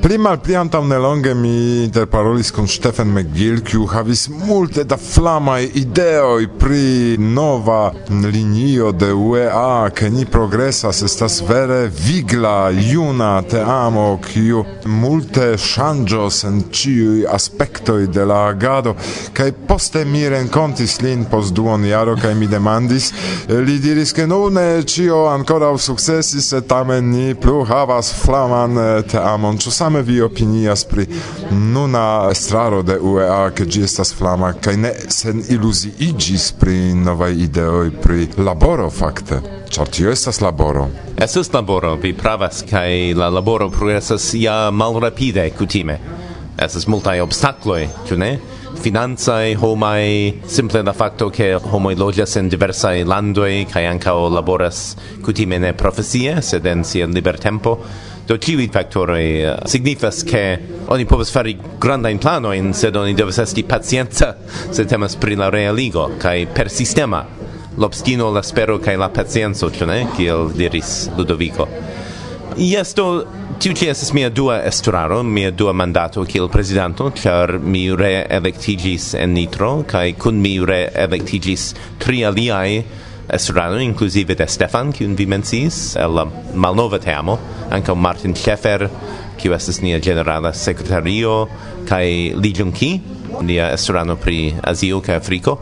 Pli mal pli antaŭ nelonge mi interparolis kun Stephen McGill, kiu havis multe da flamaj ideoj pri nova linio de UEA, ke ni progresas estas vere vigla juna teamo, kiu multe ŝanĝos en ĉiuj aspektoj de la agado. Kaj poste mi renkontis lin post duonjaro kaj mi demandis, li diris ke nune ĉio ankoraŭ sukcesis, tamen ni plu havas flaman eh, teamon. Ĉu same vi opinias pri nuna estraro de UEA, ke ĝi estas flama, kaj ne sen iluziiĝis pri novaj ideoj, pri laboro fakte? Ĉar tio estas laboro. Estas laboro, vi pravas, kaj la laboro progresas ja malrapide kutime. Estas multaj obstakloj, ĉu ne? financae homai simple la facto che homoi logias in diversae landoi kai ancao laboras cutime ne profesie sed en sia liber tempo Do tiuj factori uh, eh, signifas che oni povas fari granda in sed oni devas esti pazienza se temas pri la realigo kai per sistema L'obstino, la spero kai la pazienza ĉu ne? Kiel diris Ludovico. Yes, do tiu ci estas mia dua estraro, mia dua mandato kiel prezidanto, char mi reelektiĝis en Nitro kai kun mi reelektiĝis tri aliaj estrano, inclusive de Stefan, kiun vi mencis, el Malnova Teamo, anche Martin Schäfer, kiu estas nia generala sekretario, kai Li Junki, nia estrano pri Azio kaj Afriko,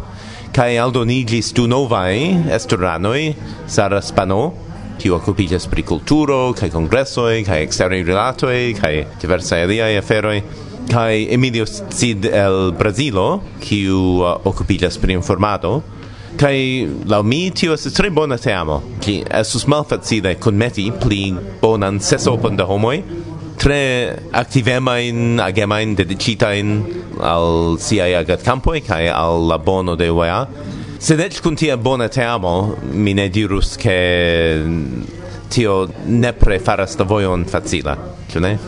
Aldo aldonigis du novaj estoranoj, Sara Spano, kiu okupiĝas pri kulturo, kaj kongresoj, kaj eksteraj rilatoj, kaj diversaj aliaj aferoj, kaj Emilio Cid el Brazilo, kiu uh, okupiĝas pri informado, kai la mi tio estas tre bona teamo ki estas malfacile kunmeti pli bonan sesopon da homoj tre activemain, agemain, dedicitain al siai agat campoi, cae al la bono de UEA. se ec kun tia bona teamo mi ne dirus che tio nepre faras da vojon facila, ĉu ne?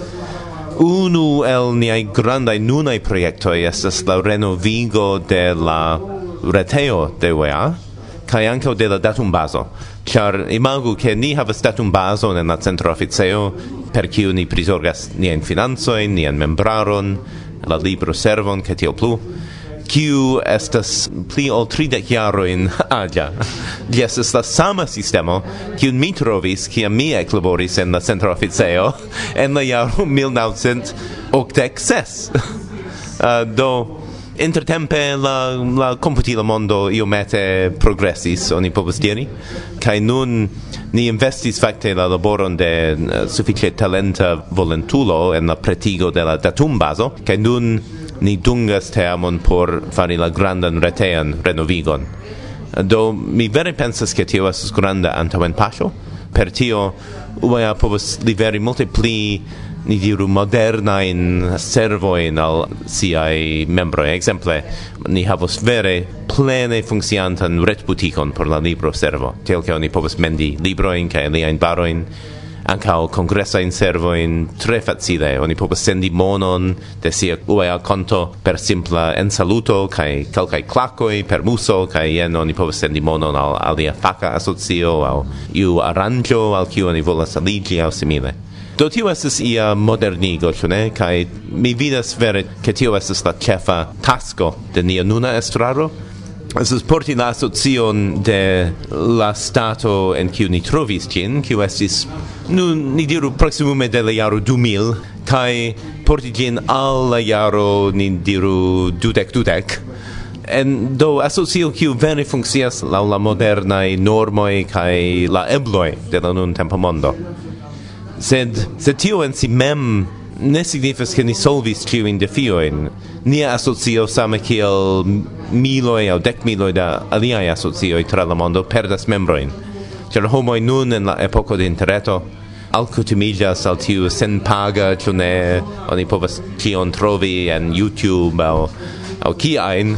Unu el niai grandai nunai proiectoi estas la renovigo de la reteo de UEA kaj ankaŭ de la datumbazo ĉar imagu ke ni havas datumbazon en la centra oficejo per kiu ni prizorgas niajn financojn nian membraron la libro servon kaj tiel plu kiu estas pli ol tridek jarojn aĝa. Ĝi estas la sama sistemo kiun mi trovis kiam mi eklaboris en la centra oficejo en la jaro 1986. uh, do intertempe la la computila mondo iomete progressis oni povas diri kaj nun ni investis fakte la laboron de eh, uh, sufiĉe talenta volentulo en la pretigo de la datumbazo kaj nun ni dungas teamon por fari la grandan retean renovigon. Do mi vere pensas ke tio estas granda antaŭen paŝo per tio UEA povas liveri multe pli ni diru moderna in servo in al CI membro. Exemple ni havos vere plene funkciantan retbutikon por la libro servo. Tel ke oni povas mendi libro libroin kaj aliajn baroin o congressa in servo in tre facile. Oni povas sendi monon de sia UEA conto per simpla en saluto kai calcai clacoi per muso kai en oni povas sendi monon al alia faca asocio au iu arrangio al kiu oni volas aligi au simile. Do tio estes ia modernigo, ĉu ne? Kaj mi vidas vere ke tio estes la ĉefa tasko de nia nuna estraro. Es porti la asocion de la stato en kiu ni trovis ĝin, kiu estis, nu, ni diru proksimume de la jaro 2000, kaj porti ĝin al la jaro, ni diru, dudek dudek. En do asocio kiu vere funkcias laŭ la modernaj normoj kaj la ebloj de la nuntempa mondo sed se tio en si mem ne signifas ke ni solvis in defiojn. Nia asocio same kiel miloj dec dekmiloj da aliaj asocioj tra la mondo perdas membroin cer homoj nun en la epoko de interreto alkutimiĝas al tiu senpaga, ĉu ne oni povas ĉion trovi en YouTube au au kiajn,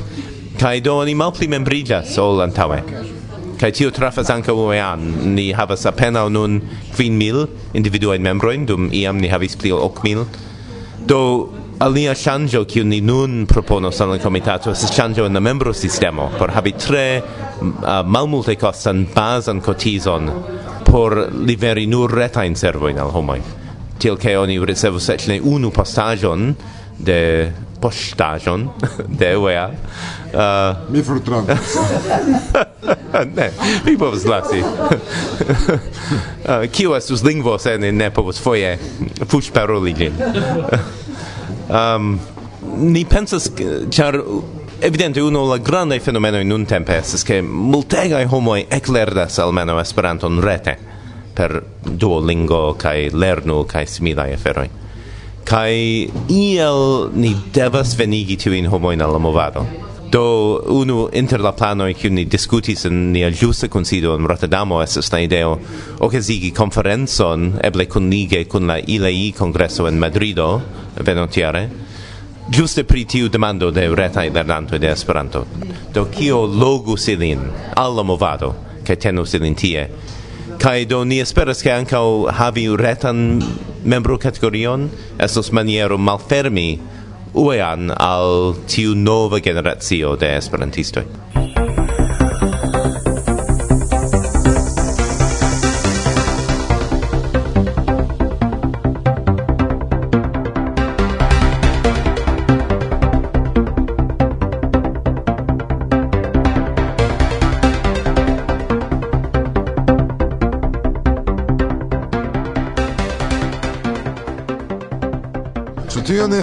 kai do oni malpli membrillas ol antaŭe. Kai tio trafas anka uean Ni havas apena nun kvin mil individuain membroin dum iam ni havis pli ol ok mil. Do alia shanjo kiu ni nun proponos al la komitato es shanjo en la membrosistemo. Por havi tre uh, malmultekostan bazan kotizon por liveri nur retajn servojn al homoi til ke oni ricevus eĉ ne unu postaĵon de postajon de UEA. Uh, Mi frutran ne, mi povas lasi. uh, kio estus lingvo se ne ne povus foje fuŝ paroli ĝin. um, ni pensas, ĉar evidente uno la grandaj fenomenoj nuntempe estas ke multega homoi eclerdas almeno Esperanton rete per Duolingo kai lernu kai similaj aferoj kai iel ni devas venigi tu in homo in la movado do unu inter la plano kiu ni discutis en nia ĝusa konsido en Rotterdamo estas la ideo okazigi konferencon eble kunlige kun la ILEI kongreso en Madrido venontiare Giuste pri tiu demando de retaj lernantoj de Esperanto. Do kio logus ilin alla movado kaj tenus ilin tie Kai do ni esperas ke anka havi retan membro kategorion esos maniero malfermi uean al tiu nova generacio de esperantistoj.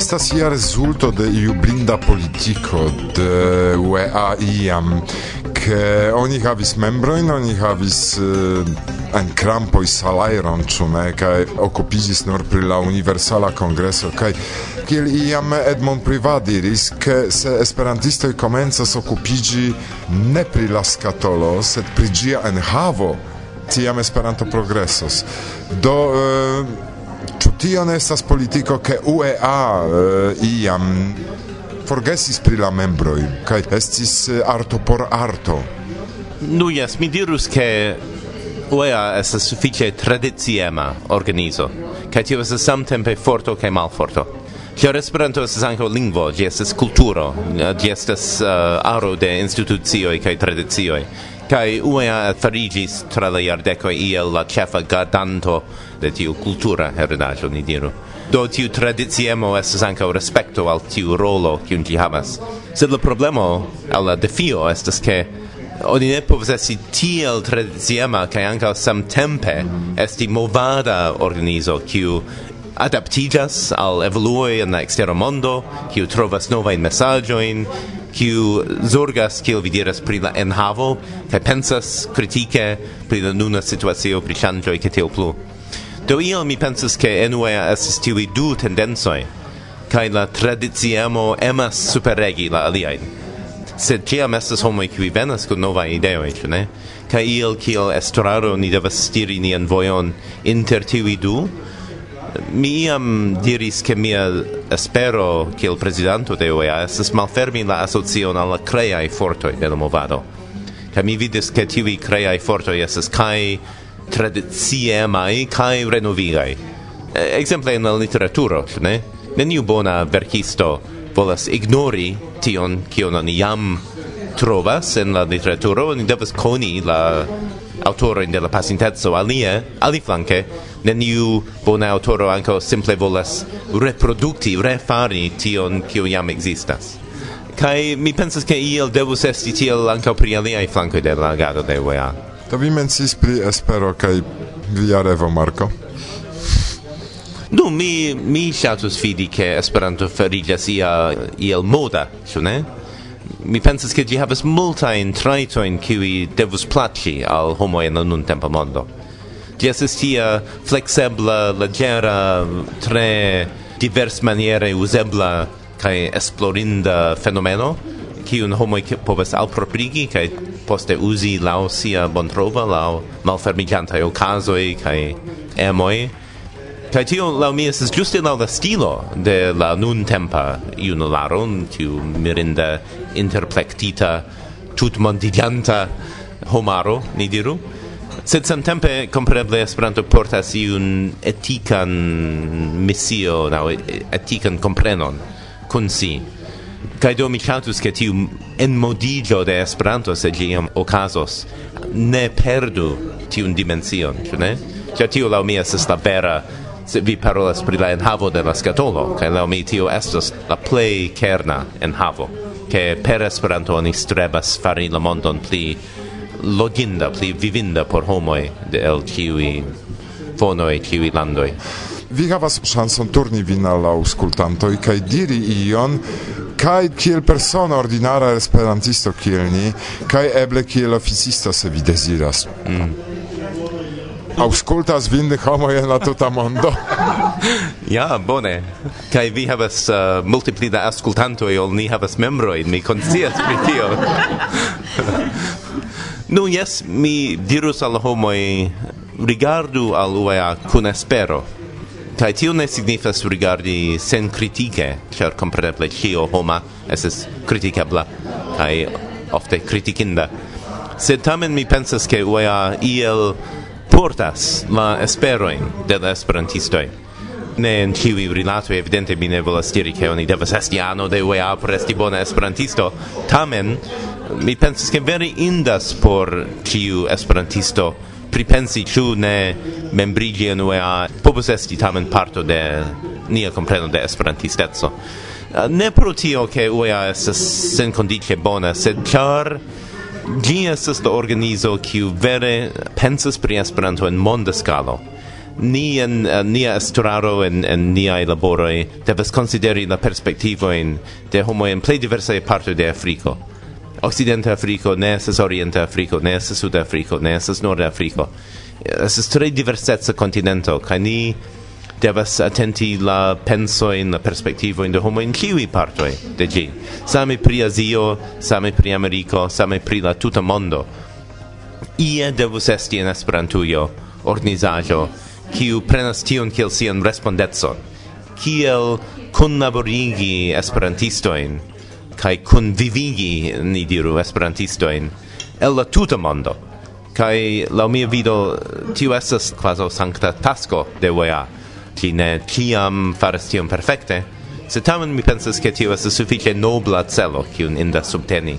estas ia rezulto de iu blinda politico de UEA iam, che oni havis membroin, oni havis uh, en crampoi salairon, ĉu ne, kaj okupiĝis nur pri la universala kongreso kaj kiel iam Edmond Privat diris, ke se esperantistoj komencas okupiĝi ne pri la skatolo, sed pri ĝia enhavo, tiam Esperanto progresos. Do uh, Ĉu tio ne estas politiko, ke UEA uh, iam forgesis pri la membroj kaj estis eh, arto por arto? Nu jes, mi dirus ke UEA estas sufiĉe tradiciema organizo, kaj tio estas samtempe forto kaj malforto. Ĉar Esperanto estas ankaŭ lingvo, ĝi estas kulturo, ĝi estas uh, aro de institucioj kaj tradicioj. Kai UEA farigis tra la e iel la chefa gardanto de tiu cultura heredaĵo, ni diru. Do tiu tradiziemo estas ankaŭ respecto al tiu rolo kiun ĝi havas. Sed la problemo al la defio estas che oni ne povas esti tiel tradiziema kai anca sam tempe esti movada organizo kiu adaptigas al evoluoi in la ekstera mondo, kiu trovas novain mesaĝojn, kiu zorgas kiel vi diras pri la enhavo kaj pensas kritike pri la nuna situacio pri ŝanĝoj kaj tio plu. Do iel mi pensas ke enue estas tiuj du tendencoj kaj la tradiciemo emas superregi la aliajn. Sed ĉiam estas homoj kiuj venas kun novaj ideoj ĉu ne? Kaj iel kiel estraro ni devas stiri nian vojon inter tiuj du mi iam diris che mia espero che il presidente de UEA estes malfermi la asocion alla creai fortoi del movado. Ca mi vidis che tivi creai fortoi estes cae tradiziemai cae renovigai. Exemple in la literaturo, ne? Neniu bona verkisto volas ignori tion kion oni jam trovas en la literaturo, oni devas coni la autoroin de la pasintezzo alie, aliflanque, neniu bona autoro anco simple volas reprodukti, refari tion kio jam existas. Kai mi pensas ke iel devus esti tiel anco pri aliaj flankoj de la agado de UEA. Do vi mencis pri espero kai via revo, Marco Nu, mi, mi shatus fidi che Esperanto feriglia ia iel moda, su ne? mi pensas che gi havas multa in traito in cui devus placi al homo in nun tempo mondo. Gi estas tia flexibla, leggera tre divers maniere usebla kai esplorinda fenomeno ki un homo povas alproprigi kai poste usi laŭ sia bontrova laŭ malfermiĝantaj okazoj kai emoj kai tio laŭ mi es juste laŭ la stilo de la nuntempa junularo, tiu mirinda interplektita tutmondiganta homaro, ni diru. Sed samtempe, kompreneble, Esperanto portas iun etikan missio, naŭ etikan komprenon kun si. Kai do mi chatus ke tiu enmodiĝo de Esperanto, se ĝi jam okazos, ne perdu tiun dimension, ne? Cia tiu lau mi estas la vera vi parolas pri la enhavo de la skatolo, kaj laŭ mi tio estas la plej kerna enhavo, ke per Esperanto oni strebas fari la mondon pli loginda, pli vivinda por homoj de el ĉiuj fonoj, ĉiuj landoj. Vi havas ŝancon turni vin al la aŭskultantoj kaj diri ion kai kiel persona ordinara esperantisto kiel ni kai eble kiel oficisto se vi deziras mm. Auscultas vin homo en la tuta mondo. ja, bone. Kai vi havas uh, multipli da e ol ni havas membrojn. Mi konscias pri tio. Nu, yes, mi dirus al homo rigardu al UEA kun espero. Kai tio ne signifas rigardi sen kritike, ĉar kompreneble ĉio homa estas kritikebla Kai ofte kritikinda. Sed tamen mi pensas ke UEA iel portas la esperoin de la esperantistoi. Ne en ciui rilato evidente mi ne volas diri che oni devas esti ano de UEA per esti bona esperantisto. Tamen mi pensas che veri indas por ciu esperantisto pripensi ciu ne membrigi en UEA povus esti tamen parto de nia compreno de esperantistezzo ne pro tio che UEA estas sen condice bona sed char gi estas la organizo kiu vere pensas pri Esperanto en monda skalo ni en uh, nia estraro en en niaj laboroj devas konsideri la perspektivojn de homoj en plej diversaj partoj de Afriko. Occidente Afriko, ne esas Orienta Afriko, ne esas Sud Africo, ne esas Nord Africo. Eh, estas tre diversetza continento, ca ni devas attenti la penso in la perspectivo in de homo in kiwi partoi de gi same pri Azio same pri americo same pri la tuta mondo. Ie devus esti in Esperantujo organizajo kiu prenas tion kiel sian respondetson kiel kunlaborigi esperantistojn kai kunvivigi ni diru esperantistojn el la tuta mondo. Kai la mia vido tiu estas quasi sankta tasko de wea ti ne ciam faras tion perfecte, se tamen mi pensas che tio estas sufiĉe nobla celo kiun indas subteni.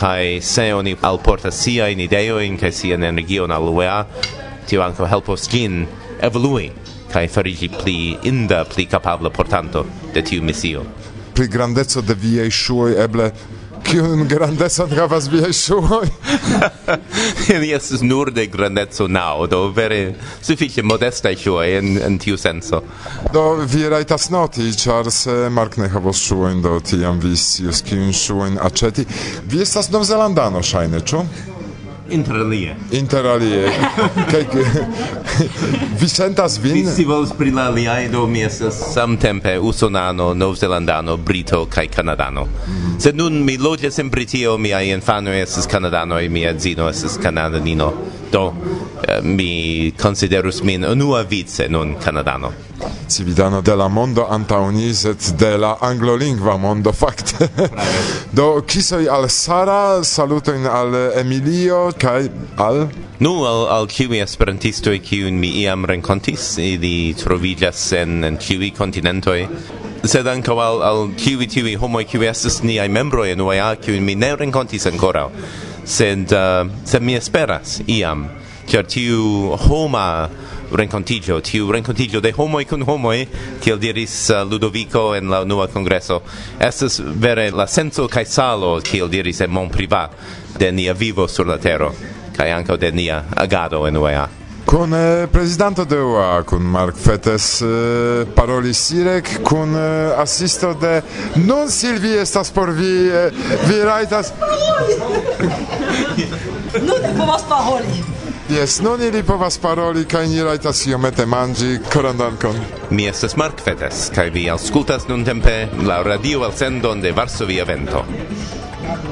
Kai se oni alporta sia in ideo in kai sia energion al UEA, tio ankaŭ helpos gin evolui kai farigi pli inda, pli capabla portanto de tiu misio. Pri grandezza de viei shuoi eble kiun grandezon havas viaj ŝuoj. Ili estas nur de grandeco naŭ, do vere sufiĉe modestaj ŝuoj en, en tiu senso. Do vi rajtas noti, ĉar se Mark ne havos ŝuojn, do tiam vi scios kiujn ŝuojn aĉeti. Vi estas novzelandano, ŝajne, ĉu? Interalie. Interalie. Kaj vi sentas vin? Si scivolas pri la aliaj, do mi estas samtempe usonano, novzelandano, brito kaj kanadano. Mm. Sed nun mi loĝas en Britio, miaj infanoj estas kanadanoj, mia edzino estas kanadanino do eh, mi considerus min unua vice nun canadano. Cividano de la mondo antaŭni sed de la anglolingva mondo fakte do kisoj al Sara salutojn al Emilio kaj al? Nu al al kiuj esperantistoj kiujn mi iam rencontis, ili trovillas en en ĉiuj continentoi. Sed anco al al kiuj tiuj homoj kiuj estas niaj membroj en UAA kiujn mi ne rencontis ancora sed uh, sed mi esperas iam cer tiu homa rencontigio, tiu rencontigio de homoi cun homoi, kiel diris uh, Ludovico en la nua congreso, estes vere la senso cae salo, kiel diris en mon privat, de nia vivo sur la tero, cae anco de nia agado en UEA. Kun eh, prezidanto de UA, kun Mark Fetes eh, parolis Sirek, kun eh, asisto de non Silvi estas por vi, eh, vi rajtas... Nun povas paroli. Yes, nun ili povas paroli kaj ni rajtas iomete manĝi koran dankon. Mi estas Mark Fetes kaj vi aŭskultas nuntempe la radio elsendon de Varsovia Vento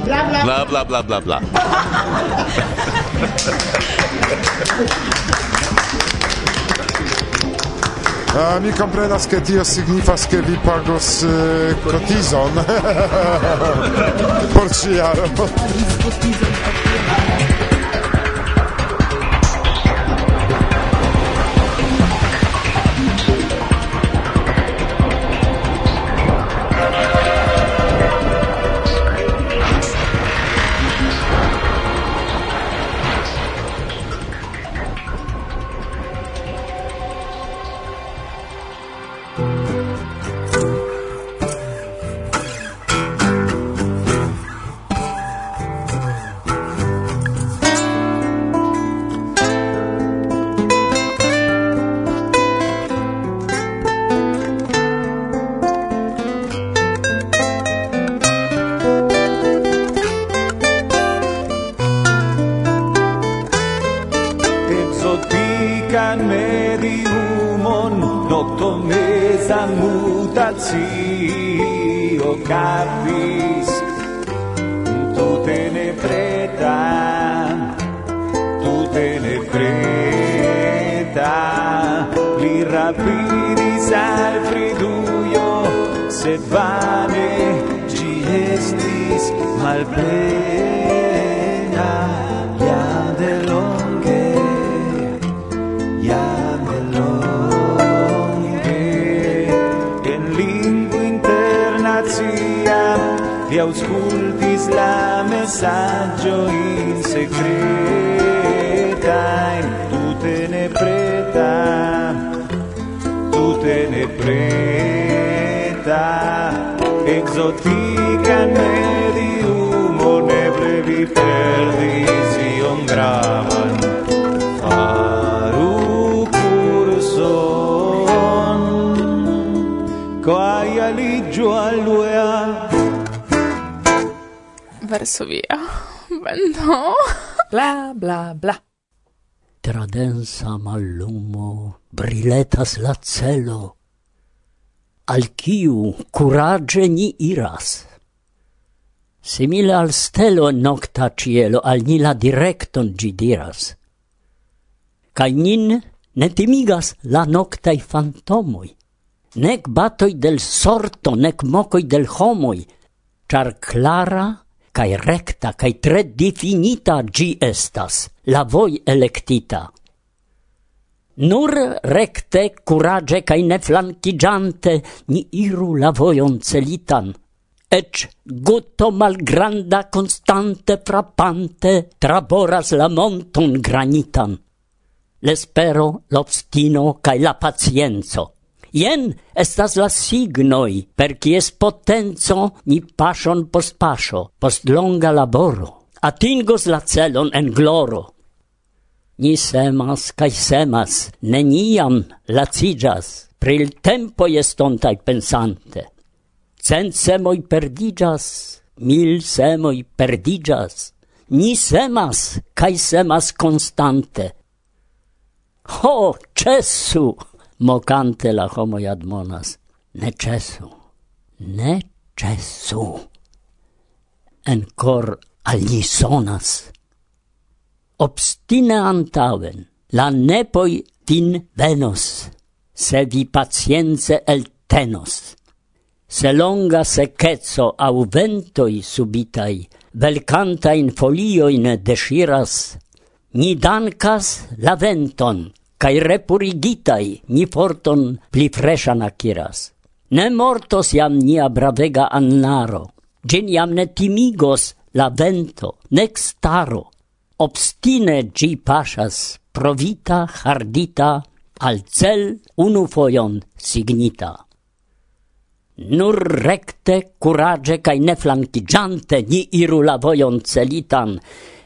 bla bla bla bla bla bla bla. Uh, mi comprenas che tio signifas che vi pagos uh, cotizon por ciaro. preta li rapidis al friduio sed vane ci estis malplena ja delonge ja delonge en lingua internazia vi auscultis la messaggio in secreto. ne preta exotica medium ne brevi perdition gravan. Faru curson quae aligio alluea Varsovia no. Bla bla bla. Tra densa mallumo briletas la celo, al kiu curage ni iras. Simile al stelo nocta cielo, al ni la directon gi diras. Cai nin ne timigas la noctai fantomoi, nec batoi del sorto, nec mocoi del homoi, char clara cae recta cae tre definita gi estas, la voi electita. Nur recte, curage, cae ne flanquigiante, ni iru la voion celitan. Ec gutto malgranda constante frappante traboras la monton granitan. L'espero, l'obstino, cae la pacienzo. Ien estas la signoi, per kies potenzo ni pasion post pasio, post longa laboro, atingos la celon en gloro. Ni semas kai semas, neniam lacigas pril tempo estontaj pensante. Cent semoi perdigas mil semoi perdigas ni semas kai semas konstante. Ho, cesu! Mocante la homo admonas. Ne cesu, ne cesu. en cor agli sonas obstine antauen, la nepoi vin venos, se vi pacienze el tenos. Se longa secezzo au ventoi subitai, velcantain folioin desiras, ni dancas la venton, cae repurigitai ni forton pli freshan aciras. Ne mortos iam nia bravega annaro, gen iam ne timigos la vento, nec staro, obstine gi pasas provita hardita al cel unu foion signita. Nur recte, curage cae neflanchigiante, ni iru la voion celitan,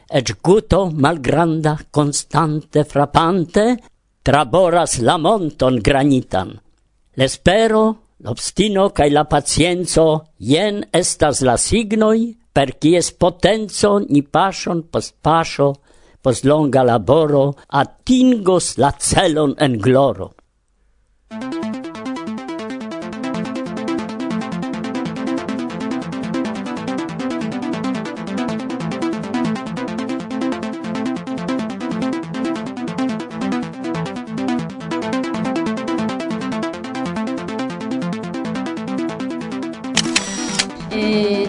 ec guto malgranda, constante, frappante, traboras la monton granitan. L'espero, l'obstino cae la pacienzo, jen estas la signoi per quies potenzo ni pasion post pasio, post longa laboro, atingos la celon en gloro.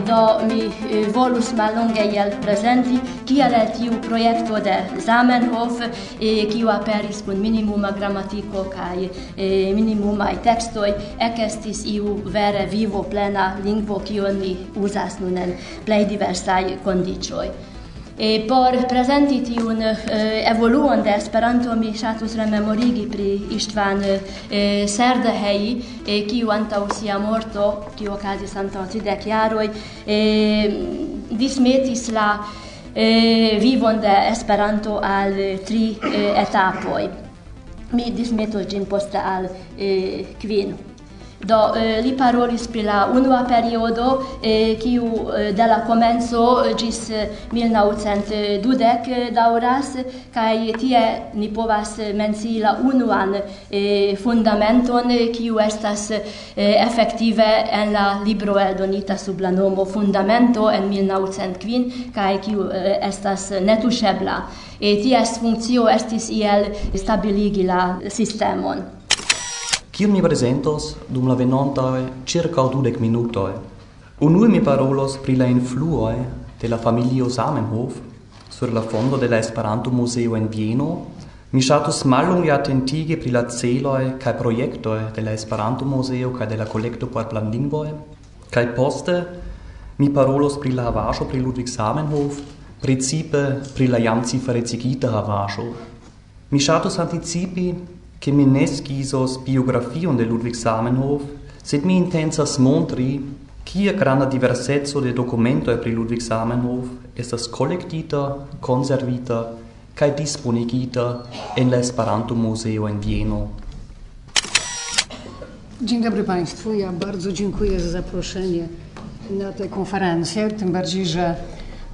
do mi eh, volus mallonge iel presenti kiel el tiu projekto de Zamenhof, eh, kiu aperis kun minimuma gramatiko kaj eh, minimumaj tekstoj, ekestis iu vere vivo plena lingvo kiun ni uzas nun en plej diversaj kondiĉoj. E por presenti tiun uh, evoluon de Esperanto mi ŝatus rememorigi pri István uh, Serdehei, uh, kiu antaŭ sia morto, kiu okazis antaŭ tridek jaroj, uh, dismetis la uh, vivon de Esperanto al tri uh, etapoj. Mi dismetos ĝin poste al uh, kvin. Do eh, li parolis pri la unua periodo eh, kiu eh, de la komenco ĝis 1920 daŭras kaj tie ni povas eh, mencii la unuan eh, fundamenton eh, kiu estas eh, efektive en la libro eldonita sub la nomo Fundamento en 1905 kaj kiu eh, estas netuŝebla. E ties funkcio estis iel stabiligi la sistemon kiun mi presentos dum la venontae circa dudec minutoe. Unui mi parolos pri la influoe de la familio Samenhof sur la fondo de la Esperanto Museo en Vieno. Mi shatus mallunge attentige pri la celoi kaj projektoj de la Esperanto Museo kaj de la kolekto por planlingvoj. Kaj poste mi parolos pri la havaĵo pri Ludwig Samenhof, precipe pri la jam ciferecigita havaĵo. Mi shatus anticipi che mi ne schisos biografion de Ludwig Samenhof, sed mi intensas montri Kia granda diversetzo de documento pri Ludwig Samenhof estas collectita, conservita cae disponigita en la Esperanto Museo en Vieno. Dzień dobry Państwu. Ja bardzo dziękuję za zaproszenie na tę konferencję, tym bardziej, że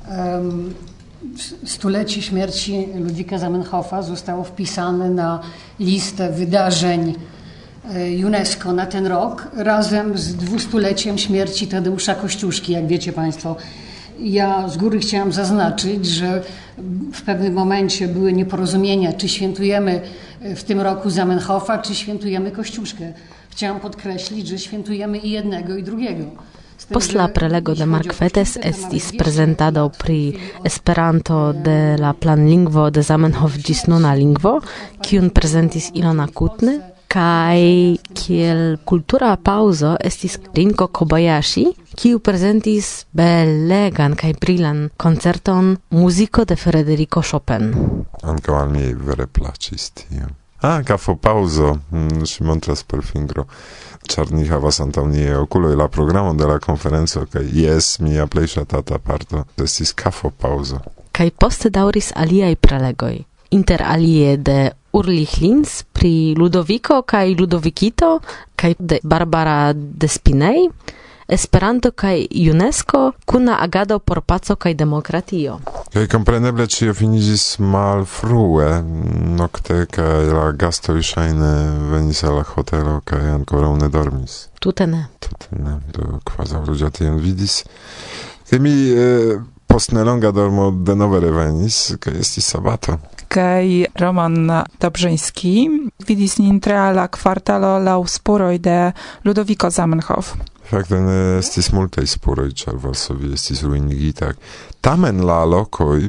um, stulecie śmierci Ludwika Zamenhofa zostało wpisane na listę wydarzeń e, UNESCO na ten rok, razem z dwustuleciem śmierci Tadeusza Kościuszki, jak wiecie Państwo. Ja z góry chciałam zaznaczyć, że w pewnym momencie były nieporozumienia, czy świętujemy w tym roku Zamenhofa, czy świętujemy Kościuszkę. Chciałam podkreślić, że świętujemy i jednego, i drugiego. Post la prelego de Markvetes estis prezentado pri Esperanto de la planlingvo de Zamenhof ĝis nuna lingvo, kiun prezentis Ilona Kutne, kaj kiel kultura pauzo estis Rinko Kobayashi, kiu prezentis belegan kaj brilan koncerton muziko de Federico Chopin. Ankaŭ al mi vere plaĉis tio agafo pauzo, mm, si montras per fingro, Czarni havas antaŭ nie okuloj la programo de la konferenco kaj jes mia plej ŝatata parto estis kafo pauzo. Kaj poste daŭris aliaj prelegoj, inter alie de Urlich Linz pri Ludovico kaj Ludovikito kaj de Barbara Despinay, Esperanto kaj UNESCO kuna agado por paco kaj demokratio. Kaj kompreneble ĉio finiĝis malfrue, nokte kaj la gastoj ŝajne venis al la hotelo kaj ankoraŭ ne dormis. Tute ne. Tute ne, do kvazaŭ ludzie tion vidis. Kaj mi eh, post nelonga dormo denove revenis, kaj estis sabato. Kaj Roman Dobrzyński vidis nin tre la kvartalo laŭ spuroj de Ludoviko Zamenhof. Fakte ne estis multaj spuroj, ĉar Varsovio estis ruinigita. Tamen la lokoj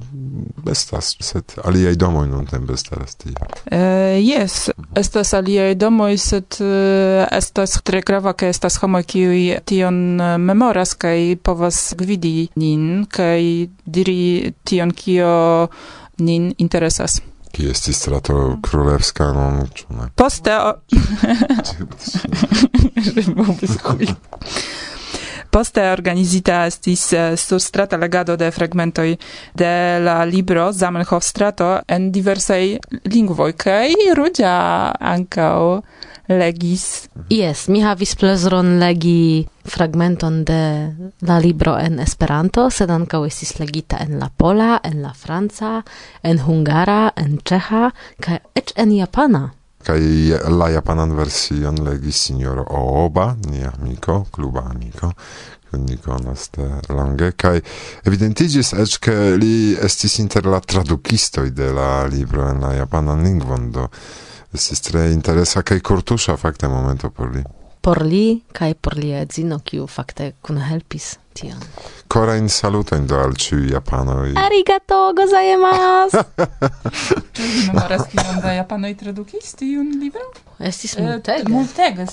estas, sed aliaj domoj nuntempe staras tie. Eh, jes, uh, estas aliaj domoj, sed uh, estas tre grava, ke estas homoj, kiuj tion eh, memoras kaj povas gvidi nin kaj diri tion, kio nin interesas ki esti strato królewska, no ne? Poste o... Poste organizita estis eh, surstrata legado de fragmentoj de la libro Zamenhof strato en diversaj lingvoj kaj ruĝa ankaŭ legis. Mhm. Yes, mi havis plezuron legi fragmenton de la libro en Esperanto, sed ankaŭ estis legita en la pola, en la franca, en hungara, en ĉeĥa kaj eĉ en japana. Kaj la japanan version legis sinjoro Ooba, nia amiko, kluba amiko, ni konas de longe kaj evidentiĝis eĉ ke li estis inter la tradukistoj de la libro en la japanan lingvon do Estis tre interesa kaj kurtuŝa fakte momento por li. Por li kaj por lia edzino, kiu fakte kunhelpis tion. Cora in saluto do al ciu japanoi. Arigato gozaimasu. Ĉu vi memoras kiom da japanoj tradukis tiun libro? Estis eh, multege. Multege.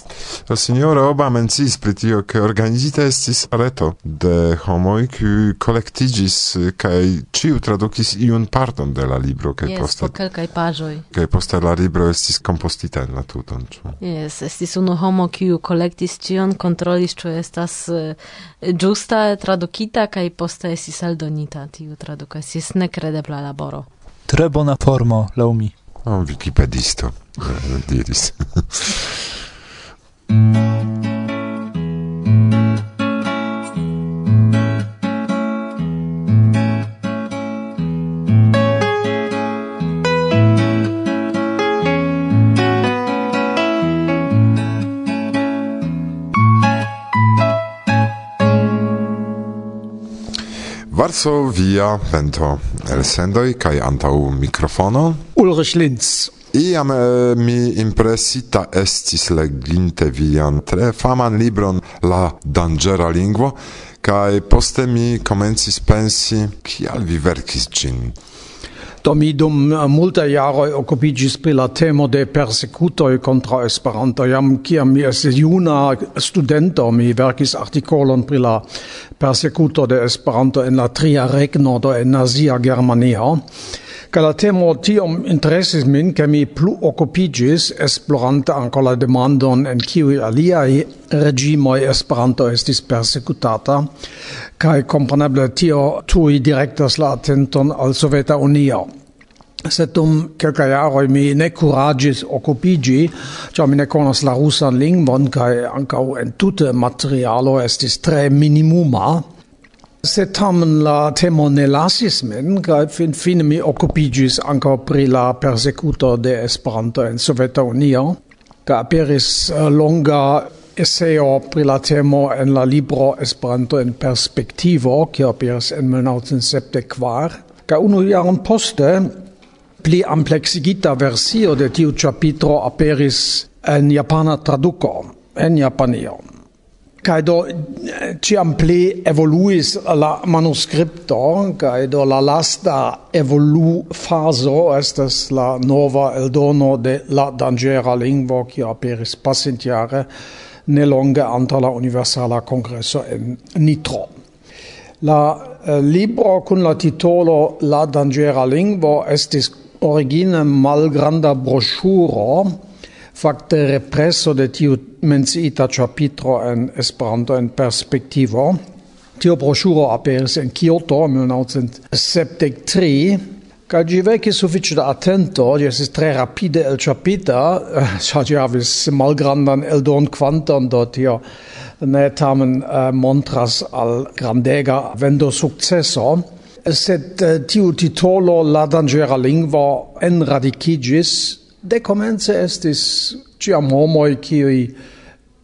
La signora Oba mencis pri tio, ke organizita estis reto de homoi kiuj collectigis eh, kai ciu tradukis iun parton de la libro kaj yes, poste po kelkaj paĝoj. Kaj poste la libro estis compostita en la tuton. Ĉu? Yes, estis unu homo kiu kolektis ĉion, kontrolis ĉu estas eh, ĝusta esta tradukita kaj poste estis aldonita tiu traduko. Estis nekredebla laboro. Tre bona formo, laŭ mi. Oh, Wikipedisto, ah, diris. Varsovia vento el sendoi kai antau mikrofono Ulrich Linz. Iam eh, mi impresita estis leginte vian tre faman libron La Dangera Lingvo, kai poste mi komencis pensi, kial vi verkis ĝin do mi dum eh, multa jaro okupigis pri la temo de persecutoj kontra Esperanto jam kiam mi estis juna studento mi verkis artikolon pri la persecuto de Esperanto en la tria regno do en nazia Germania. Ca la temo tiom interesis min, ca mi plu occupigis esplorante anco la demandon en kiui aliai regimoi Esperanto estis persecutata, kai compreneble tio tui directas la attenton al Soveta Unio. Sed dum jaroi mi ne curagis occupigi, cia mi ne conas la russan lingvon, cae ancau entute materialo estis tre minimuma, Se tamen la temo ne lasis min, kaj finfine mi okupiĝis ankaŭ pri la persekuto de Esperanto en Soveta Unio, kaj aperis eh, longa eseo pri la temo en la libro Esperanto en perspektivo, kiu aperis en 1974, kaj unu jaron poste pli ampleksigita versio de tiu ĉapitro aperis en japana traduko en Japanio kai do eh, ciam pli evoluis la manuscripto, kai do la lasta evolu faso estas la nova eldono de la dangera lingvo, ki aperis pasintiare ne longe anta la Universala Congresso en Nitro. La eh, libro kun la titolo La dangera lingvo estis origine malgranda broŝuro, fakte represso de tiu menciita ĉapitro en Esperanto en perspektivo. Tio broŝuro aperis en Kyoto 1973 Kaj gi veci suffice da attento, gi esis tre rapide elĉapita, ĉar gi avis malgrandan eldonkvanton, do tio ne tamen eh, montras al grandega vendosukceso. Sed eh, tiu titolo La Dangera Lingua en radicigis, de comence estis ciam homoi kiuj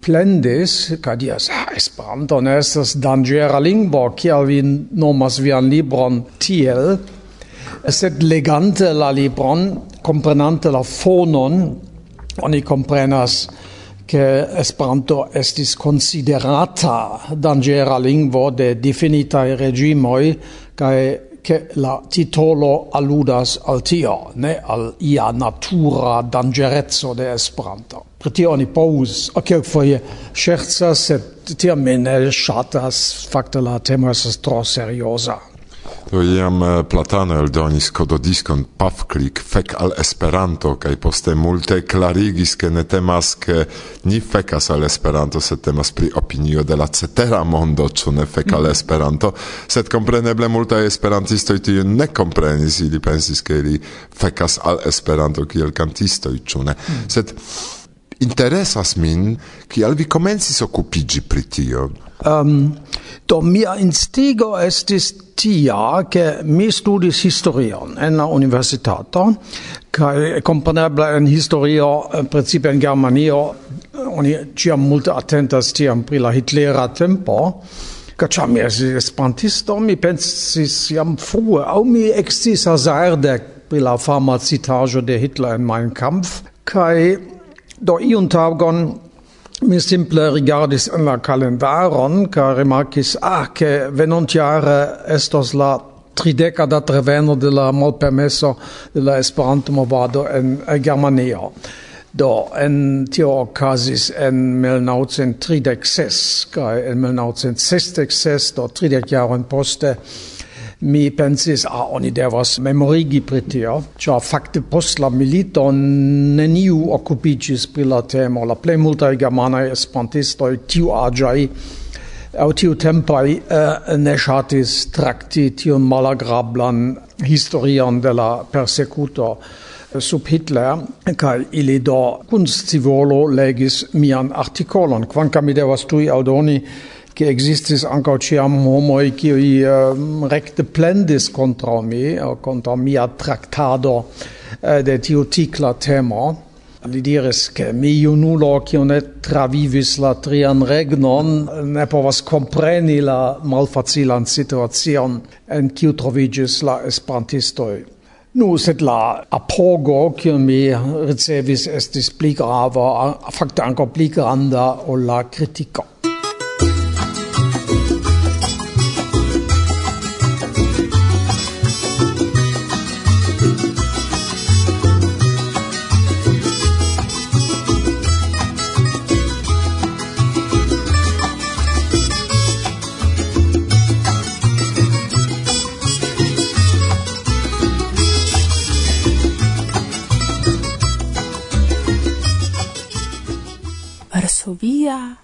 plendis, ca dias, ah, Esperanto ne estas dangera lingvo, kial vi nomas vian libron tiel, sed legante la libron, comprenante la fonon, oni comprenas che Esperanto estis considerata dangera lingvo de definitai regimoi, kai che la titolo alludas al tio, ne al ia natura dangerezzo de Esperanto. Per tio oni povus kelkfoje ŝercas, sed tiam mi ne shatas, facta la temo esas tro seriosa. Do iam eh, Platano eldonis kododiskon pafklik fek al Esperanto kaj poste multe klarigis ke ne temas ke ni fekas al Esperanto se temas pri opinio de la cetera mondo ĉu ne fek al Esperanto. Sed kompreneble multaj esperantistoj tion ne komprenis ili pensis ke ili fekas al Esperanto kiel kantistoj ĉu ne? Sed interesas min kial vi komencis okupigi pri tio. Um, do mia instigo estis tia, che mi studis historion en la universitato, kai komponebla en historio, eh, principe in Germanio, eh, oni ciam multe attentas tiam pri la Hitlera tempo, Caccia mi esi espantisto mi pensis jam frue, au mi exis hazarde pri la fama citajo de Hitler in mein Kampf, kai Do iun tagon mi simple rigardis en la kalendaron ca remarcis ah che venontiare estos la trideca dat reveno de la malpermeso de la Esperanto movado en Germanio. Do en tio okazis en 1936 ca en 1966 do tridec jaren poste mi pensis, a, ah, oni devas memorigi pri tio, ĉar fakte post la milito neniu occupigis pri la temo. La plei multae germanae espantistoi tiu agiai au tiu tempai eh, ne shatis tracti tion malagrablan historian de la persecuto eh, sub Hitler, kai ili do kun legis mian artikolon, quancam mi devas tui audoni, che existis anca ciam homoi qui uh, eh, recte plendis contra me, eh, contra mia tractado uh, de tiu ticla temo. Li diris che mi junulo cio ne travivis la trian regnon ne povas compreni la malfacilan situacion en kiu trovigis la esperantistoi. Nu, sed la apogo, kion mi ricevis, estis pli grava, facte anco pli granda, o la critico. 呀、啊，